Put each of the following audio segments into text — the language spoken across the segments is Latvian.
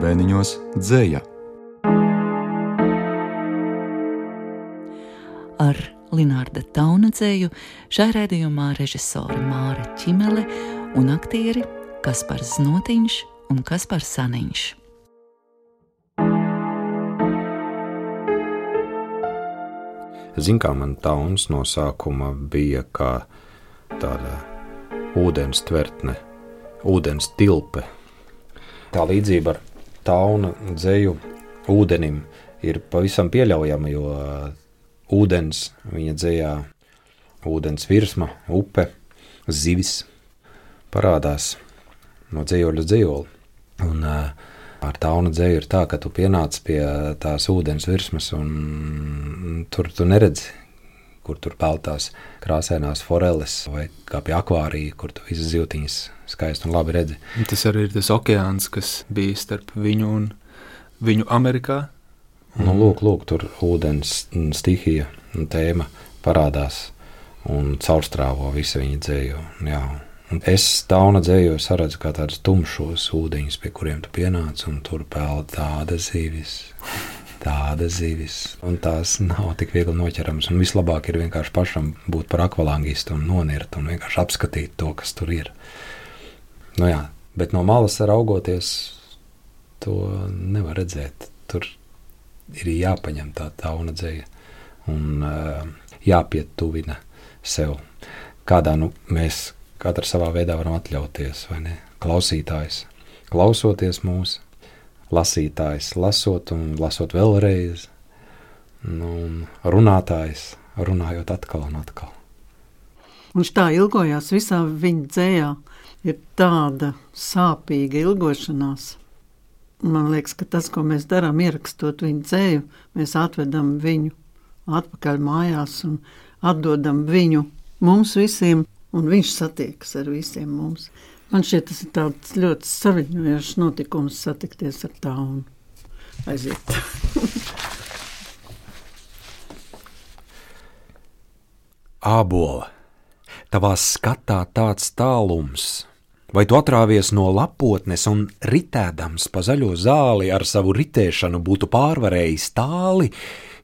Virbēniņos dzēja. Ar Linārda Tauna dzēju šai raidījumā režisori Māra Čimele un aktieri Kaspars Znotiņš un Kaspars Saniņš. Ziniet, kā man tauns no sākuma bija kā tāda ūdens tvertne, ūdens tilpe. Tā līdzība ar tauna dzēju ūdenim ir pavisam pieļaujama, jo ūdens viņa dzējā, ūdens virsma, upe, zivis parādās no dzīvoļa dzīvoļa. Un uh, ar tauna dzēju ir tā, ka tu pienāc pie tās ūdens virsmas, un tur tu neredzi, kur tur peltās krāsainās foreles, vai kā pie akvārija, kur tu visas zīltiņas skaisti un labi redzi. Tas arī ir tas okeāns, kas bija starp viņu un viņu Amerikā. Nu, lūk, lūk, tur ūdens stihija un tēma parādās un caurstrāvo visu viņa dzēju. Jā. Un es tauna dzēju saredzu kā tādus tumšos ūdeņus, pie kuriem tu pienāc, un tur peld tāda zivis. Tāda zivis, un tās nav tik viegli noķeramas. Un vislabāk ir vienkārši pašam būt par akvalangistu un nonirt un vienkārši apskatīt to, kas tur ir. Nu jā, bet no malas raugoties, to nevar redzēt. Tur ir jāpaņem tā tauna dzēja un uh, jāpietuvina sev. Kādā nu, mēs Katrs savā veidā varam atļauties, vai ne? Klausītājs, klausoties mūsu, lasītājs, lasot un lasot vēlreiz, nu, un runātājs, runājot atkal un atkal. Viņš tā ilgojās visā viņa dzējā. Ir tāda sāpīga ilgošanās. Man liekas, ka tas, ko mēs darām, ierakstot viņu dzēju, mēs atvedam viņu atpakaļ mājās un atdodam viņu mums visiem un viņš satiekas ar visiem mums. Man šķiet, tas ir tāds ļoti saviņojošs notikums satikties ar tā un aiziet. Ābola, tavā skatā tāds tālums, vai tu atrāvies no lapotnes un ritēdams pa zaļo zāli ar savu ritēšanu būtu pārvarējis tāli,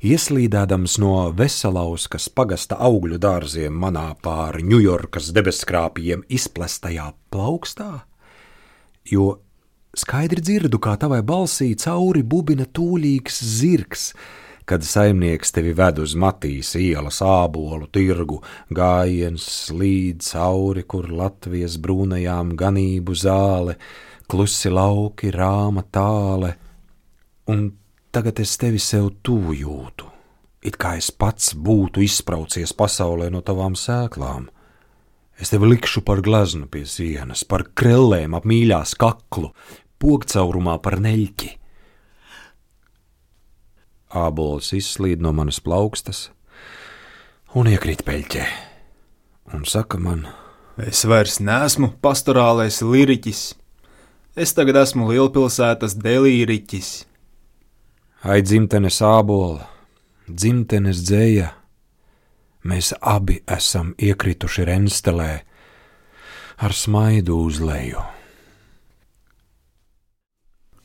ieslīdēdams no Veselauskas pagasta augļu dārziem manā pāri Ņujorkas debeskrāpjiem izplestajā plaukstā? Jo skaidri dzirdu, kā tavai balsī cauri bubina tūlīgs zirgs, kad saimnieks tevi ved uz Matīs ielas ābolu tirgu, gājiens līdz cauri, kur Latvijas brūnajām ganību zāle, klusi lauki, rāma tāle, un tagad es tevi sev tuvu jūtu, it kā es pats būtu izspraucies pasaulē no tavām sēklām. Es tevi likšu par gleznu pie sienas, par krellēm ap mīļās kaklu, pogcaurumā par neļķi. Ābols izslīd no manas plaukstas un iekrīt peļķē, un saka man, es vairs neesmu pastorālais liriķis. Es tagad esmu lielpilsētas delīriķis. Ai, dzimtenes ābola, dzimtenes dzēja, mēs abi esam iekrituši renstelē ar smaidu uz leju.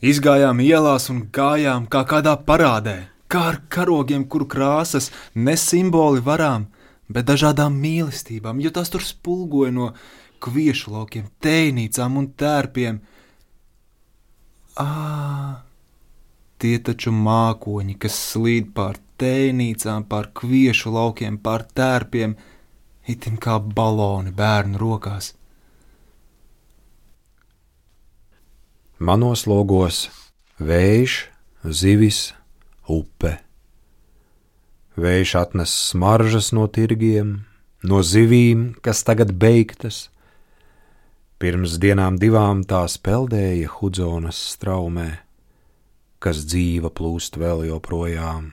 Izgājām ielās un gājām kā kādā parādē, kā ar karogiem, kuru krāsas ne simboli varām, bet dažādām mīlestībām, jo tās tur spulgoja no kviešu laukiem, tēnīcām un tērpiem. Ā, Tie taču mākoņi, kas slīd pār tēnīcām, pār kviešu laukiem, pār tērpiem, itin kā baloni bērnu rokās. Manos logos vējš, zivis, upe. Vējš atnes smaržas no tirgiem, no zivīm, kas tagad beigtas. Pirms dienām divām tās peldēja Hudzonas straumē kas dzīva plūst vēl joprojām.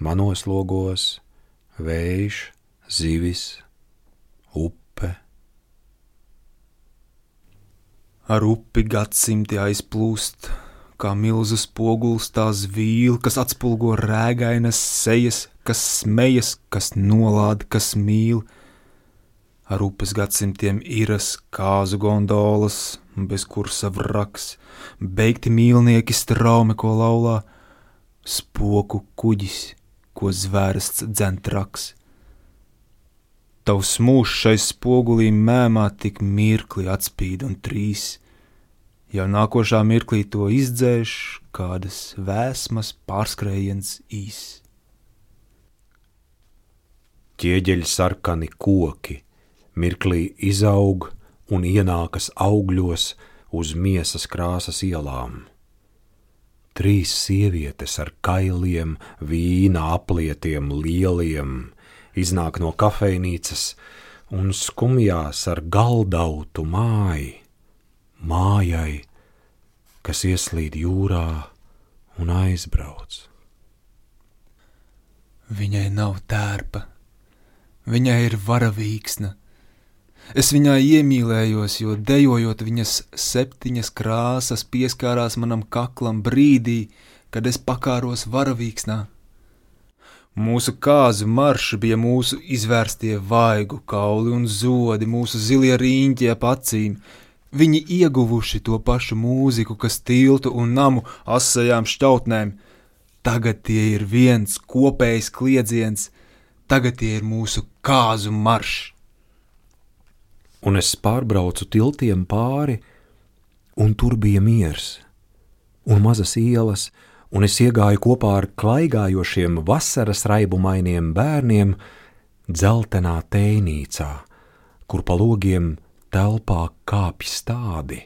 Manos logos vējš, zivis, upe. Ar upi gadsimti aizplūst, kā milzu spogulis tās vīli, kas atspulgo rēgainas sejas, kas smejas, kas nolāda, kas mīl. Ar upes gadsimtiem iras, kāzu gondolas, bez kursa vraks, beigti mīlnieki straume, ko laulā, spoku kuģis, ko zvērsts dzentraks. Tavs mūžs šai spogulī mēmā tik mirkli atspīd un trīs, jau nākošā mirklī to izdzēš kādas vēsmas pārskrējiens īs. Ķieģeļi sarkani koki, mirklī izaug un ienākas augļos uz miesas krāsas ielām. Trīs sievietes ar kailiem, vīna aplietiem, lieliem, iznāk no kafejnīcas un skumjās ar galdautu māju, mājai, kas ieslīd jūrā un aizbrauc. Viņai nav tērpa, viņai ir varavīksna, Es viņā iemīlējos, jo dejojot viņas septiņas krāsas, pieskārās manam kaklam brīdī, kad es pakāros varavīksnā. Mūsu kāzu marši bija mūsu izvērstie vaigu kauli un zodi, mūsu zilie riņķi ap acīm. Viņi ieguvuši to pašu mūziku, kas tiltu un namu asajām šķautnēm. Tagad tie ir viens kopējs kliedziens, tagad tie ir mūsu kāzu maršs un es pārbraucu tiltiem pāri, un tur bija miers, un mazas ielas, un es iegāju kopā ar klaigājošiem vasaras raibumainiem bērniem dzeltenā tēnīcā, kur pa logiem telpā kāpj stādi.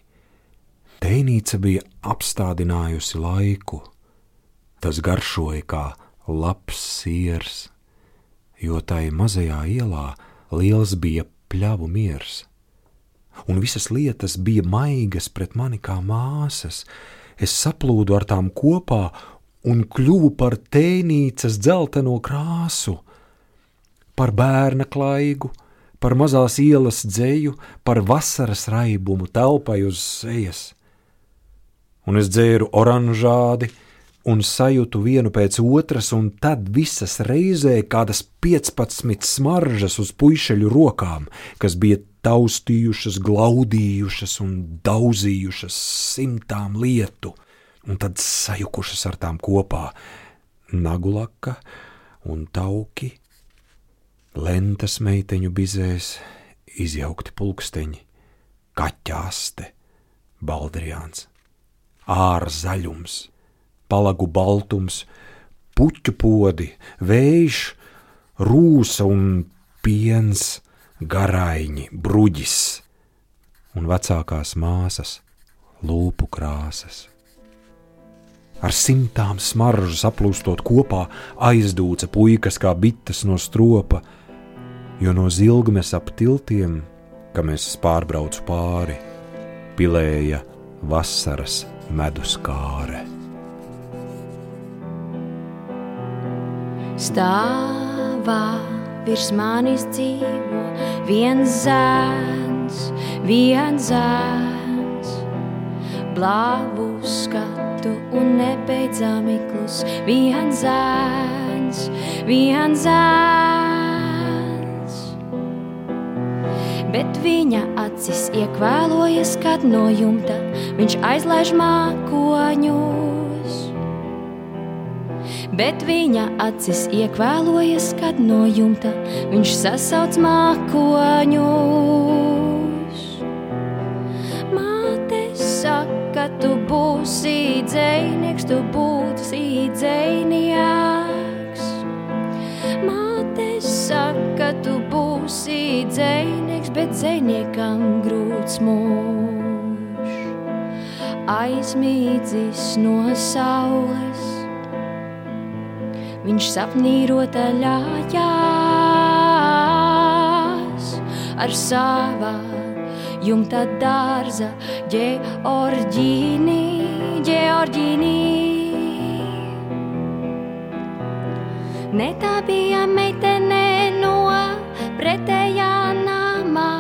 Tēnīca bija apstādinājusi laiku, tas garšoja kā labs siers, jo tai mazajā ielā liels bija pļavu miers un visas lietas bija maigas pret mani kā māsas. Es saplūdu ar tām kopā un kļuvu par tēnīcas dzelteno krāsu, par bērna klaigu, par mazās ielas dzēju, par vasaras raibumu telpai uz sejas. Un es dzēru oranžādi, un sajūtu vienu pēc otras, un tad visas reizē kādas 15 smaržas uz puikaļu rokām, kas bija taustījušas, glaudījušas un daudzījušas simtām lietu, un tad sajukušas ar tām kopā nagulaka un tauki, lentas meiteņu bizēs, izjaukti pulksteņi, kaķāste, baldriāns, ārā zaļums, palagu baltums, puķu podi, vējš, rūsa un piens, garaiņi, bruģis un vecākās māsas lūpu krāsas. Ar simtām smaržas aplūstot kopā, aizdūca puikas kā bites no stropa, jo no zilgmes ap tiltiem, kam es pārbraucu pāri, pilēja vasaras medus kāre. Stāvā virs manis dzīvo viens zēns, viens zēns. Blāvu skatu un nebeidzami klus, viens zēns, viens zēns. Bet viņa acis iekvēlojas, kad no jumta viņš aizlaiž mākoņus bet viņa acis iekvēlojas, kad no jumta viņš sasauc mākoņus. Māte saka, tu būsi dzēnieks, tu būsi dzēnieks. Māte saka, tu būsi dzēnieks, bet dzēniekam grūts mūžs. Aizmīdzis no saules viņš sapnī rotaļājās ar savā jumta dārza ģeorģīnī, ģeorģīnī. Ne tā bija meitene no pretējā namā,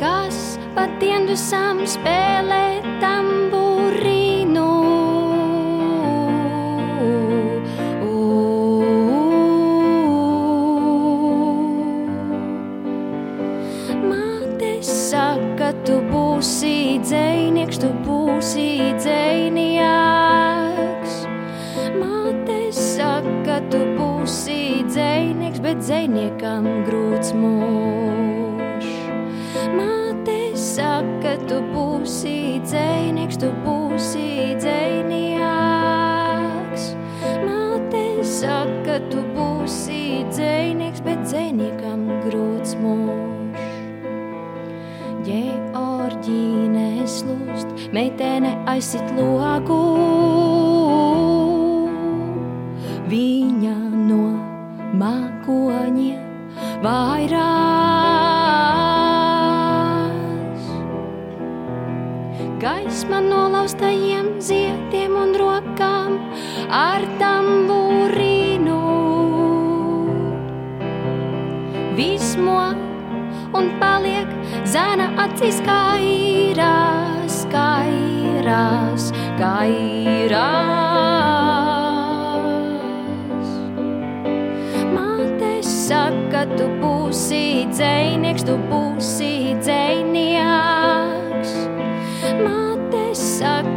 kas pat diendusam spēlē dzēniekam grūts mūžs. Māte saka, tu būsi dzēnieks, tu būsi dzēnieks. Māte saka, tu būsi dzēnieks, bet dzēniekam grūts mūžs. Georgīne slūst, meitene aizsit logu. Ar tambūrīnu. Vismo un paliek zana acīs kairās, kairās, kairās. Māte saka, tu būsi dzēnieks, tu būsi dzēnieks.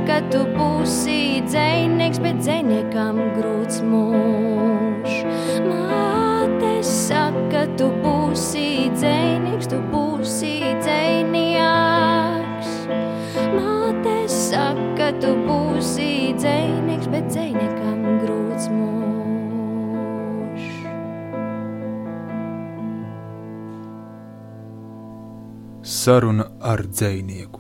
Saka, tu būsi dzēnieks, bet dzēniekam grūts mūžs. Māte saka, tu būsi dzēnieks, tu būsi dzēnieks. Māte saka, tu būsi dzēnieks, bet dzēniekam grūts mūžs. Saruna ar dzinieku.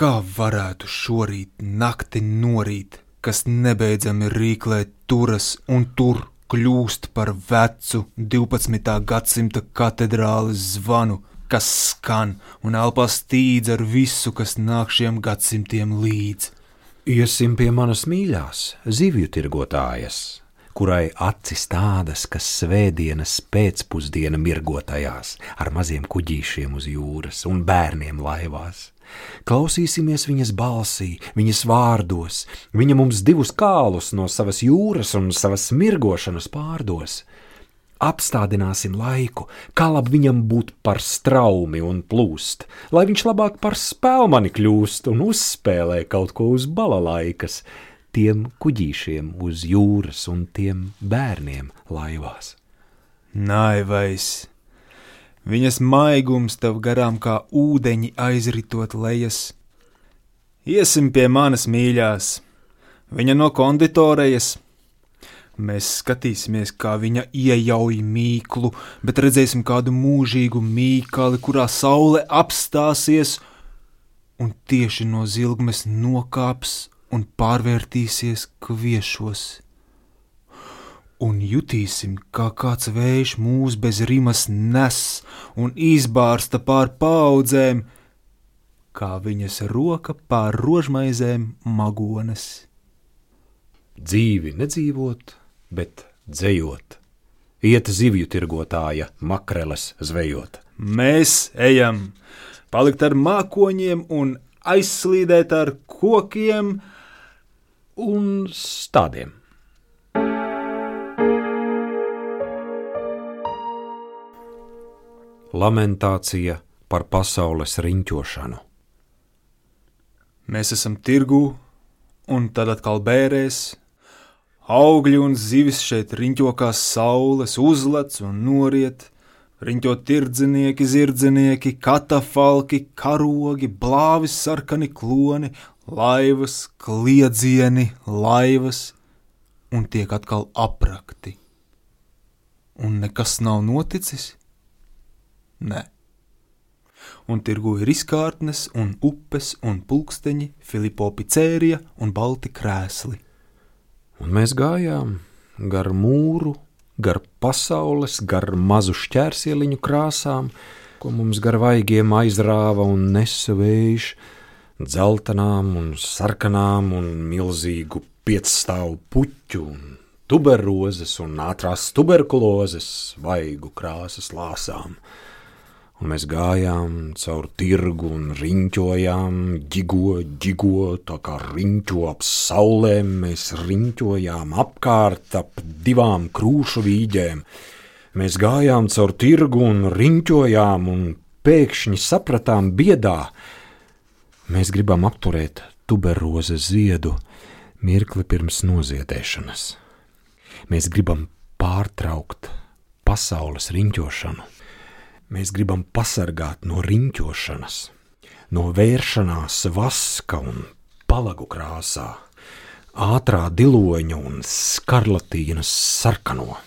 Kā varētu šorīt nakti norīt, kas nebeidzami rīklē turas un tur kļūst par vecu 12. gadsimta katedrāles zvanu, kas skan un elpā stīdz ar visu, kas nāk šiem gadsimtiem līdzi. Iesim pie manas mīļās, zivju tirgotājas, kurai acis tādas, kas svētdienas pēcpusdiena mirgotajās, ar maziem kuģīšiem uz jūras un bērniem laivās. Klausīsimies viņas balsī, viņas vārdos, viņa mums divus kālus no savas jūras un savas mirgošanas pārdos. Apstādināsim laiku, kā labi viņam būt par straumi un plūst, lai viņš labāk par spēlmani kļūst un uzspēlē kaut ko uz balalaikas, tiem kuģīšiem uz jūras un tiem bērniem laivās. Naivais! Viņas maigums tev garām kā ūdeņi aizritot lejas. Iesim pie manas mīļās, viņa no konditorejas. Mēs skatīsimies, kā viņa iejauj mīklu, bet redzēsim kādu mūžīgu mīkali, kurā saule apstāsies un tieši no zilgmes nokāps un pārvērtīsies kviešos un jutīsim, kā kāds vējš mūs bez rimas nes un izbārsta pār paudzēm, kā viņas roka pār rožmaizēm magones. Dzīvi nedzīvot, bet dzējot, iet zivju tirgotāja makreles zvejot. Mēs ejam, palikt ar mākoņiem un aizslīdēt ar kokiem un stādiem. Lamentācija par pasaules riņķošanu. Mēs esam tirgū, un tad atkal bērēs. Augļi un zivis šeit riņķokās saules, uzlec un noriet. Riņķo tirdznieki, zirdznieki, katafalki, karogi, blāvis, sarkani kloni, laivas, kliedzieni, laivas, un tiek atkal aprakti. Un nekas nav noticis? Nē. Un tirgu ir izkārtnes, un upes, un pulksteņi, Filipo picērija un balti krēsli. Un mēs gājām gar mūru, gar pasaules, gar mazu šķērsieliņu krāsām, ko mums gar vaigiem aizrāva un nesa vējš, dzeltenām un sarkanām un milzīgu piecstāvu puķu un tuberozes un ātrās tuberkulozes vaigu krāsas lāsām un mēs gājām caur tirgu un riņķojām, ģigo, ģigo, tā kā riņķo ap saulēm, mēs riņķojām apkārt ap divām krūšu vīģēm. Mēs gājām caur tirgu un riņķojām, un pēkšņi sapratām biedā, mēs gribam apturēt tuberozes ziedu mirkli pirms noziedēšanas. Mēs gribam pārtraukt pasaules riņķošanu. Mēs gribam pasargāt no riņķošanas, no vēršanās vaska un palagu krāsā, ātrā diloņa un skarlatīnas sarkano,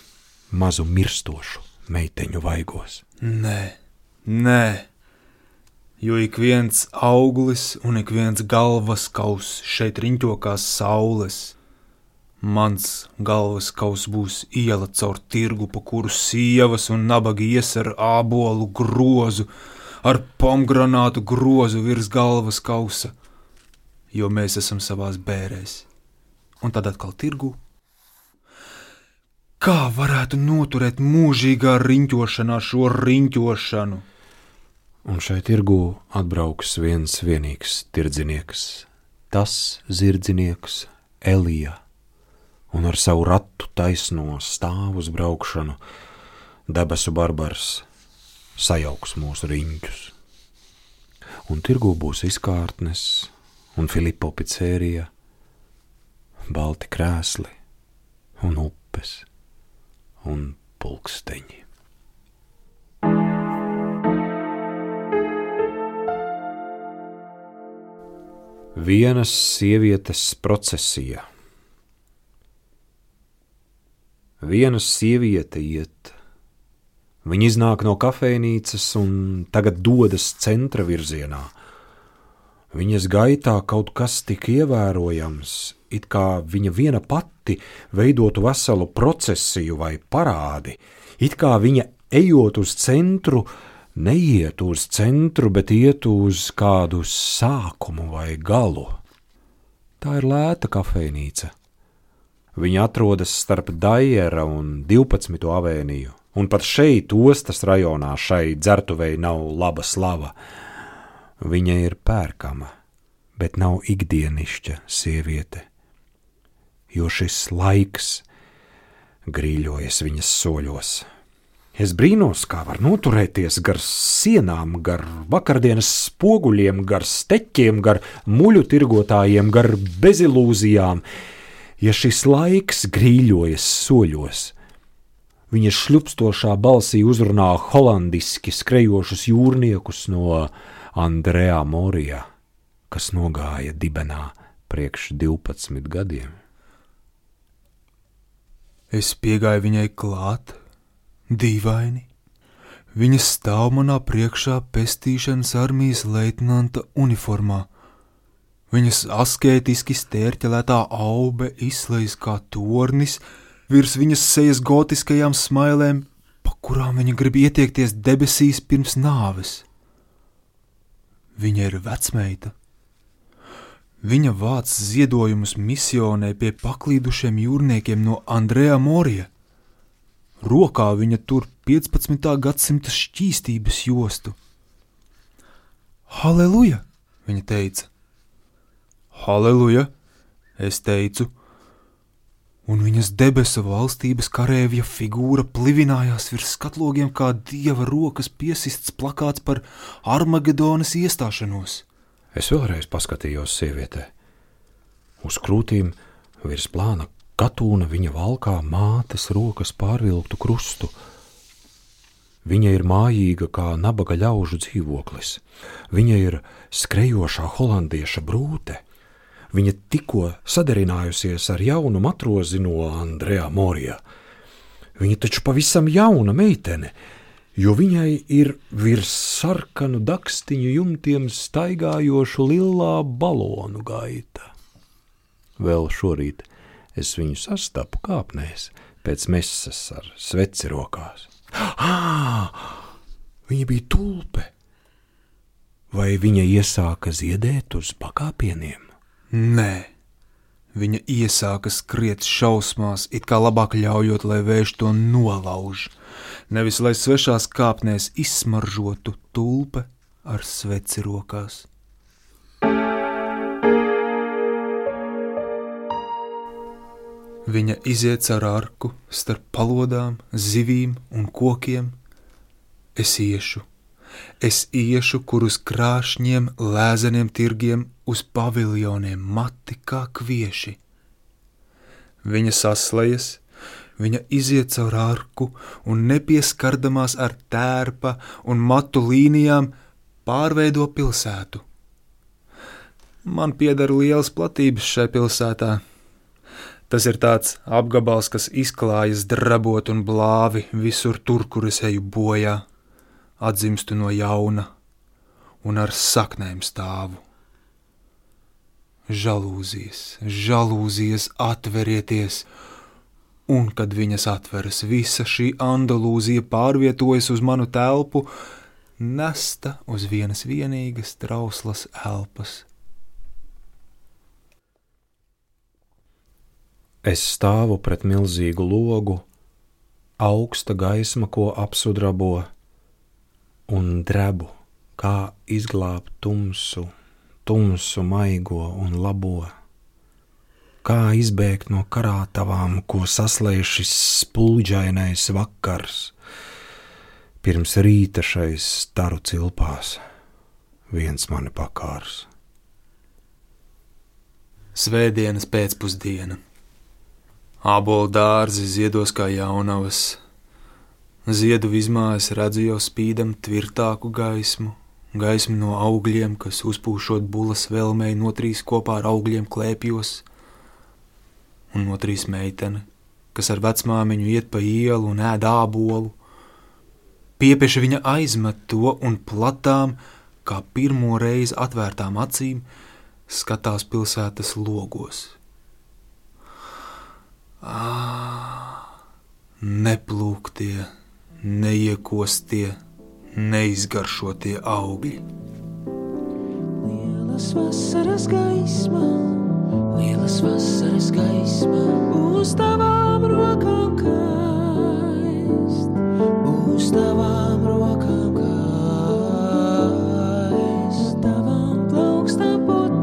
mazu mirstošu meiteņu vaigos. Nē, nē, jo ik viens auglis un ik viens galvas kaus šeit riņķo kā saules. Mans galvas kaus būs iela caur tirgu, pa kuru sievas un nabagi ies ar ābolu grozu, ar pomgranātu grozu virs galvas kausa, jo mēs esam savās bērēs. Un tad atkal tirgu. Kā varētu noturēt mūžīgā riņķošanā šo riņķošanu? Un šeit tirgu atbrauks viens vienīgs tirdznieks, tas zirdznieks Elija un ar savu ratu taisno stāvu braukšanu, debesu barbars sajauks mūsu riņķus. Un tirgū būs izkārtnes un Filipa picērija, balti krēsli un upes un pulksteņi. Vienas sievietes procesija Viena sieviete iet. Viņa iznāk no kafejnīcas un tagad dodas centra virzienā. Viņas gaitā kaut kas tik ievērojams, it kā viņa viena pati veidotu veselu procesiju vai parādi, it kā viņa ejot uz centru, neiet uz centru, bet iet uz kādu sākumu vai galu. Tā ir lēta kafejnīca Viņa atrodas starp Daiera un 12. avēniju, un pat šeit, ostas rajonā, šai dzertuvei nav laba slava. Viņa ir pērkama, bet nav ikdienišķa sieviete, jo šis laiks grīļojas viņas soļos. Es brīnos, kā var noturēties gar sienām, gar vakardienas spoguļiem, gar steķiem, gar muļu tirgotājiem, gar bezilūzijām, ja šis laiks grīļojas soļos. Viņa šļupstošā balsī uzrunā holandiski skrejošus jūrniekus no Andrejā Morijā, kas nogāja dibenā priekš 12 gadiem. Es piegāju viņai klāt, dīvaini. Viņa stāv manā priekšā pestīšanas armijas leitnanta uniformā, Viņas asketiski stērķelētā aube izslēdz kā tornis virs viņas sejas gotiskajām smailēm, pa kurām viņa grib ietiekties debesīs pirms nāves. Viņa ir vecmeita. Viņa vāc ziedojumus misionē pie paklīdušiem jūrniekiem no Andreja Morija. Rokā viņa tur 15. gadsimta šķīstības jostu. Halleluja! Viņa teica. Halleluja! Es teicu, un viņas debesu valstības karēvja figūra plivinājās virs skatlogiem, kā dieva rokas piesists plakāts par Armagedonas iestāšanos. Es vēlreiz paskatījos sievietē. Uz krūtīm virs plāna katūna viņa valkā mātes rokas pārvilktu krustu. Viņa ir mājīga kā nabaga ļaužu dzīvoklis. Viņa ir skrejošā holandieša brūte Viņa tikko sadarinājusies ar jaunu matrozi no Andrejā Morijā. Viņa taču pavisam jauna meitene, jo viņai ir virs sarkanu dakstiņu jumtiem staigājošu lilā balonu gaita. Vēl šorīt es viņu sastapu kāpnēs pēc mesas ar sveci rokās. Ah! Viņa bija tulpe! Vai viņa iesāka ziedēt uz pakāpieniem? Nē, viņa iesāka skriet šausmās, it kā labāk ļaujot, lai vējš to nolauž, nevis lai svešās kāpnēs izsmaržotu tulpe ar sveci rokās. Viņa iziet ar arku starp palodām, zivīm un kokiem. Es iešu, es iešu, kur uz krāšņiem, lēzeniem tirgiem, uz paviljoniem mati kā kvieši. Viņa saslejas, Viņa iziet caur arku un nepieskardamās ar tērpa un matu līnijām pārveido pilsētu. Man pieder liels platības šai pilsētā. Tas ir tāds apgabals, kas izklājas drabot un blāvi visur tur, kur es eju bojā, atzimstu no jauna un ar saknēm stāvu. Žalūzijas, žalūzijas, atverieties! Un, kad viņas atveras, visa šī andalūzija pārvietojas uz manu telpu, nesta uz vienas vienīgas trauslas elpas. Es stāvu pret milzīgu logu, augsta gaisma, ko apsudrabo, un drebu, kā izglābt tumsu, tumsu maigo un labo. Kā izbēgt no karātavām, ko saslēdz šis spulģainais vakars, pirms rīta šais staru cilpās, viens mani pakārs. Svētdienas pēcpusdiena. Ābolu dārzi ziedos kā jaunavas. Ziedu izmājas redzu jau spīdam tvirtāku gaismu, gaismu no augļiem, kas uzpūšot bulas vēlmei notrīs kopā ar augļiem klēpjos, un notrīs meitene, kas ar vecmāmiņu iet pa ielu un ēd ābolu. Piepieši viņa aizmet to un platām, kā pirmo reizi atvērtām acīm, skatās pilsētas logos. Ah, neplūktie, neiekostie, neizgaršotie augļi. Lielas vasaras gaisma, lielas vasaras gaisma, uz tavām rokām kaist, uz tavām rokām kaist, tavām plaukstām putni,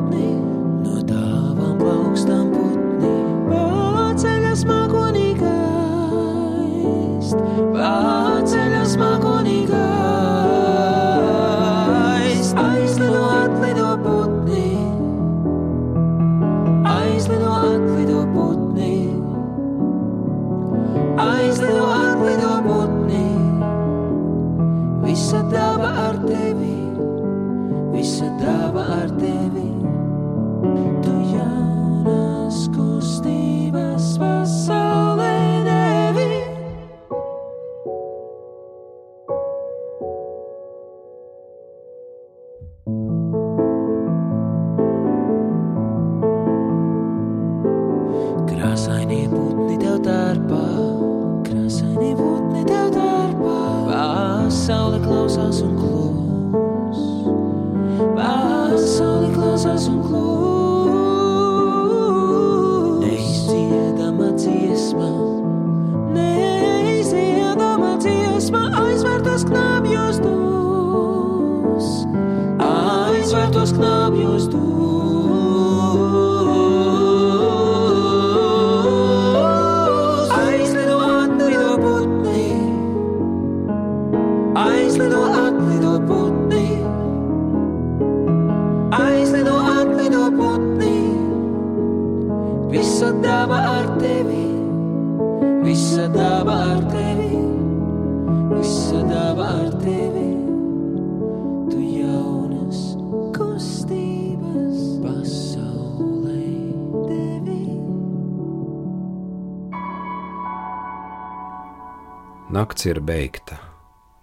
Nakts ir beigta,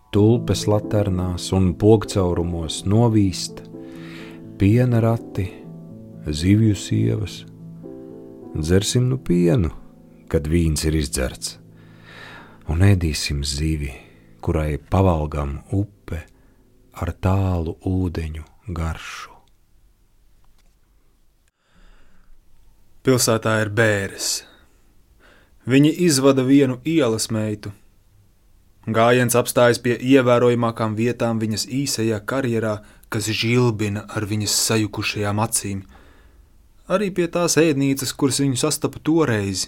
tulpes laternās un pogcaurumos novīst, piena rati, zivju sievas. Dzersim nu pienu, kad vīns ir izdzerts, un ēdīsim zivi, kurai pavalgam upe ar tālu ūdeņu garšu. Pilsētā ir bēres. Viņi izvada vienu ielas meitu. Gājiens apstājas pie ievērojamākām vietām viņas īsajā karjerā, kas žilbina ar viņas sajukušajām acīm. Arī pie tās ēdnīcas, kuras viņu sastapa toreiz,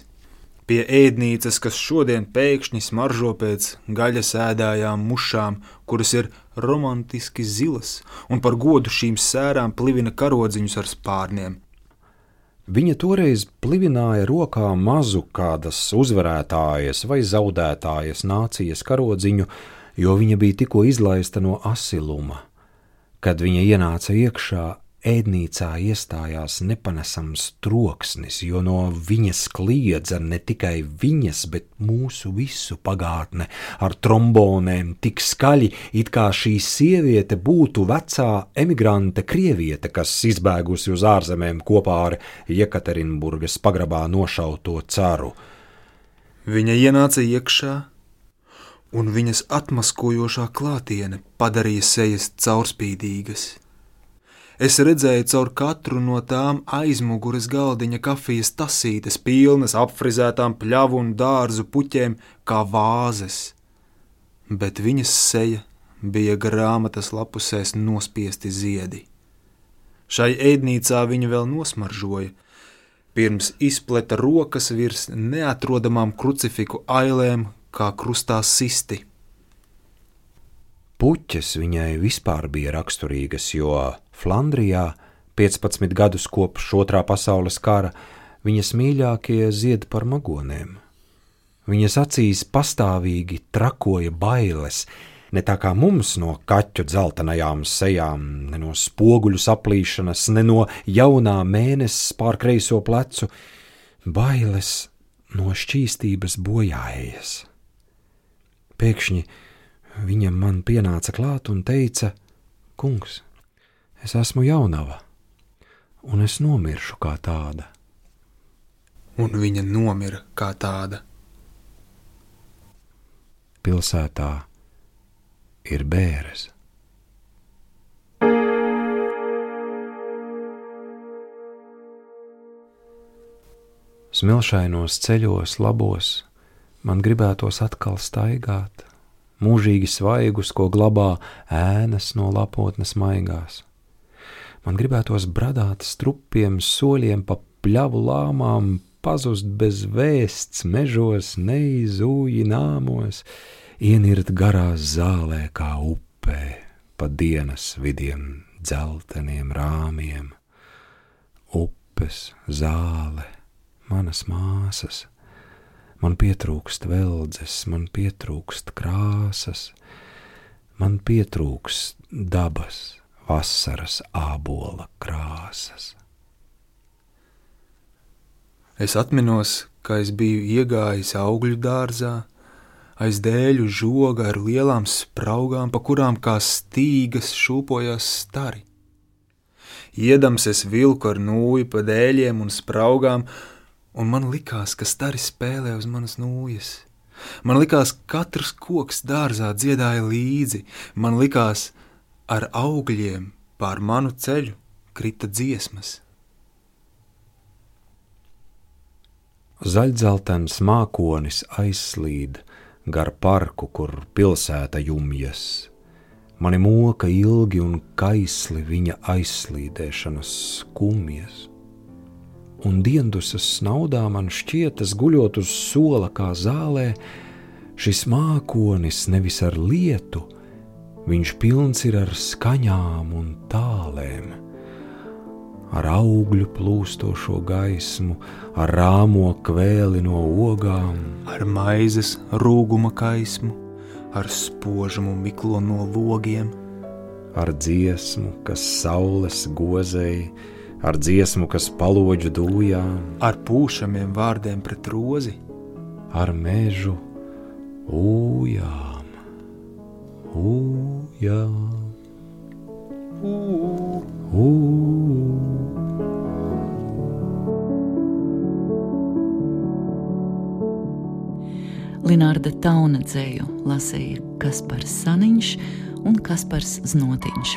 pie ēdnīcas, kas šodien pēkšņi smaržo pēc gaļas ēdājām mušām, kuras ir romantiski zilas, un par godu šīm sērām plivina karodziņus ar spārniem. Viņa toreiz plivināja rokā mazu kādas uzvarētājas vai zaudētājas nācijas karodziņu, jo viņa bija tikko izlaista no asiluma. Kad viņa ienāca iekšā, ēdnīcā iestājās nepanesams troksnis, jo no viņas kliedza ne tikai viņas, bet mūsu visu pagātne ar trombonēm tik skaļi, it kā šī sieviete būtu vecā emigrante krieviete, kas izbēgusi uz ārzemēm kopā ar Jekaterinburgas pagrabā nošauto caru. Viņa ienāca iekšā, un viņas atmaskojošā klātiene padarīja sejas caurspīdīgas. Es redzēju caur katru no tām aizmugures galdiņa kafijas tasītes, pilnas apfrizētām pļavu un dārzu puķēm, kā vāzes. Bet viņas seja bija grāmatas lapusēs nospiesti ziedi. Šai ēdnīcā viņa vēl nosmaržoja, pirms izpleta rokas virs neatrodamām krucifiku ailēm, kā krustā sisti. Puķes viņai vispār bija raksturīgas, jo Flandrijā 15 gadus kopš otrā pasaules kara viņas mīļākie zied par magonēm. Viņas acīs pastāvīgi trakoja bailes, ne tā kā mums no kaķu dzeltenajām sejām, ne no spoguļu saplīšanas, ne no jaunā mēnesis pār kreiso plecu, bailes no šķīstības bojājas. Pēkšņi viņam man pienāca klāt un teica: Kungs, Es esmu jaunava, un es nomiršu kā tāda. Un viņa nomira kā tāda. Pilsētā ir bēres. Smilšainos ceļos, labos, man gribētos atkal staigāt, mūžīgi svaigus, ko glabā ēnas no lapotnes maigās Man gribētos bradāt strupiem soļiem pa pļavu lāmām, pazust bez vēsts mežos, neizūji nāmos, ienirt garā zālē kā upē, pa dienas vidiem dzelteniem rāmiem. Upes, zāle, manas māsas, man pietrūkst veldzes, man pietrūkst krāsas, man pietrūkst dabas vasaras ābola krāsas. Es atminos, ka es biju iegājis augļu dārzā, aiz dēļu žoga ar lielām spraugām, pa kurām kā stīgas šūpojās stari. Iedams es vilku ar nūju pa dēļiem un spraugām, un man likās, ka stari spēlē uz manas nūjas. Man likās, ka katrs koks dārzā dziedāja līdzi, man likās, ar augļiem pār manu ceļu krita dziesmas. Zaļdzeltens mākonis aizslīd gar parku, kur pilsēta jumjas. Mani moka ilgi un kaisli viņa aizslīdēšanas skumjas. Un diendusas snaudā man šķietas guļot uz sola kā zālē, šis mākonis nevis ar lietu, Viņš pilns ir ar skaņām un tālēm, ar augļu plūstošo gaismu, ar rāmo kvēli no ogām, ar maizes rūguma kaismu, ar spožumu miklo no logiem, ar dziesmu, kas saules gozēja, ar dziesmu, kas paloģu dūjām, ar pūšamiem vārdiem pret rozi, ar mežu ujām. Yeah. Ooh. Ooh. Linārda Tauna dzēju lasīja Kaspars Saniņš un Kaspars Znotiņš.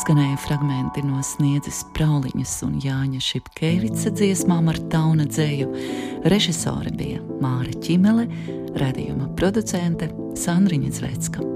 Skanēja fragmenti no sniedzes Prauliņas un Jāņa Šipkevica dziesmām ar Tauna dzēju. Režisore bija Māra Ķimele, radījuma producente Sandriņa Zvecka.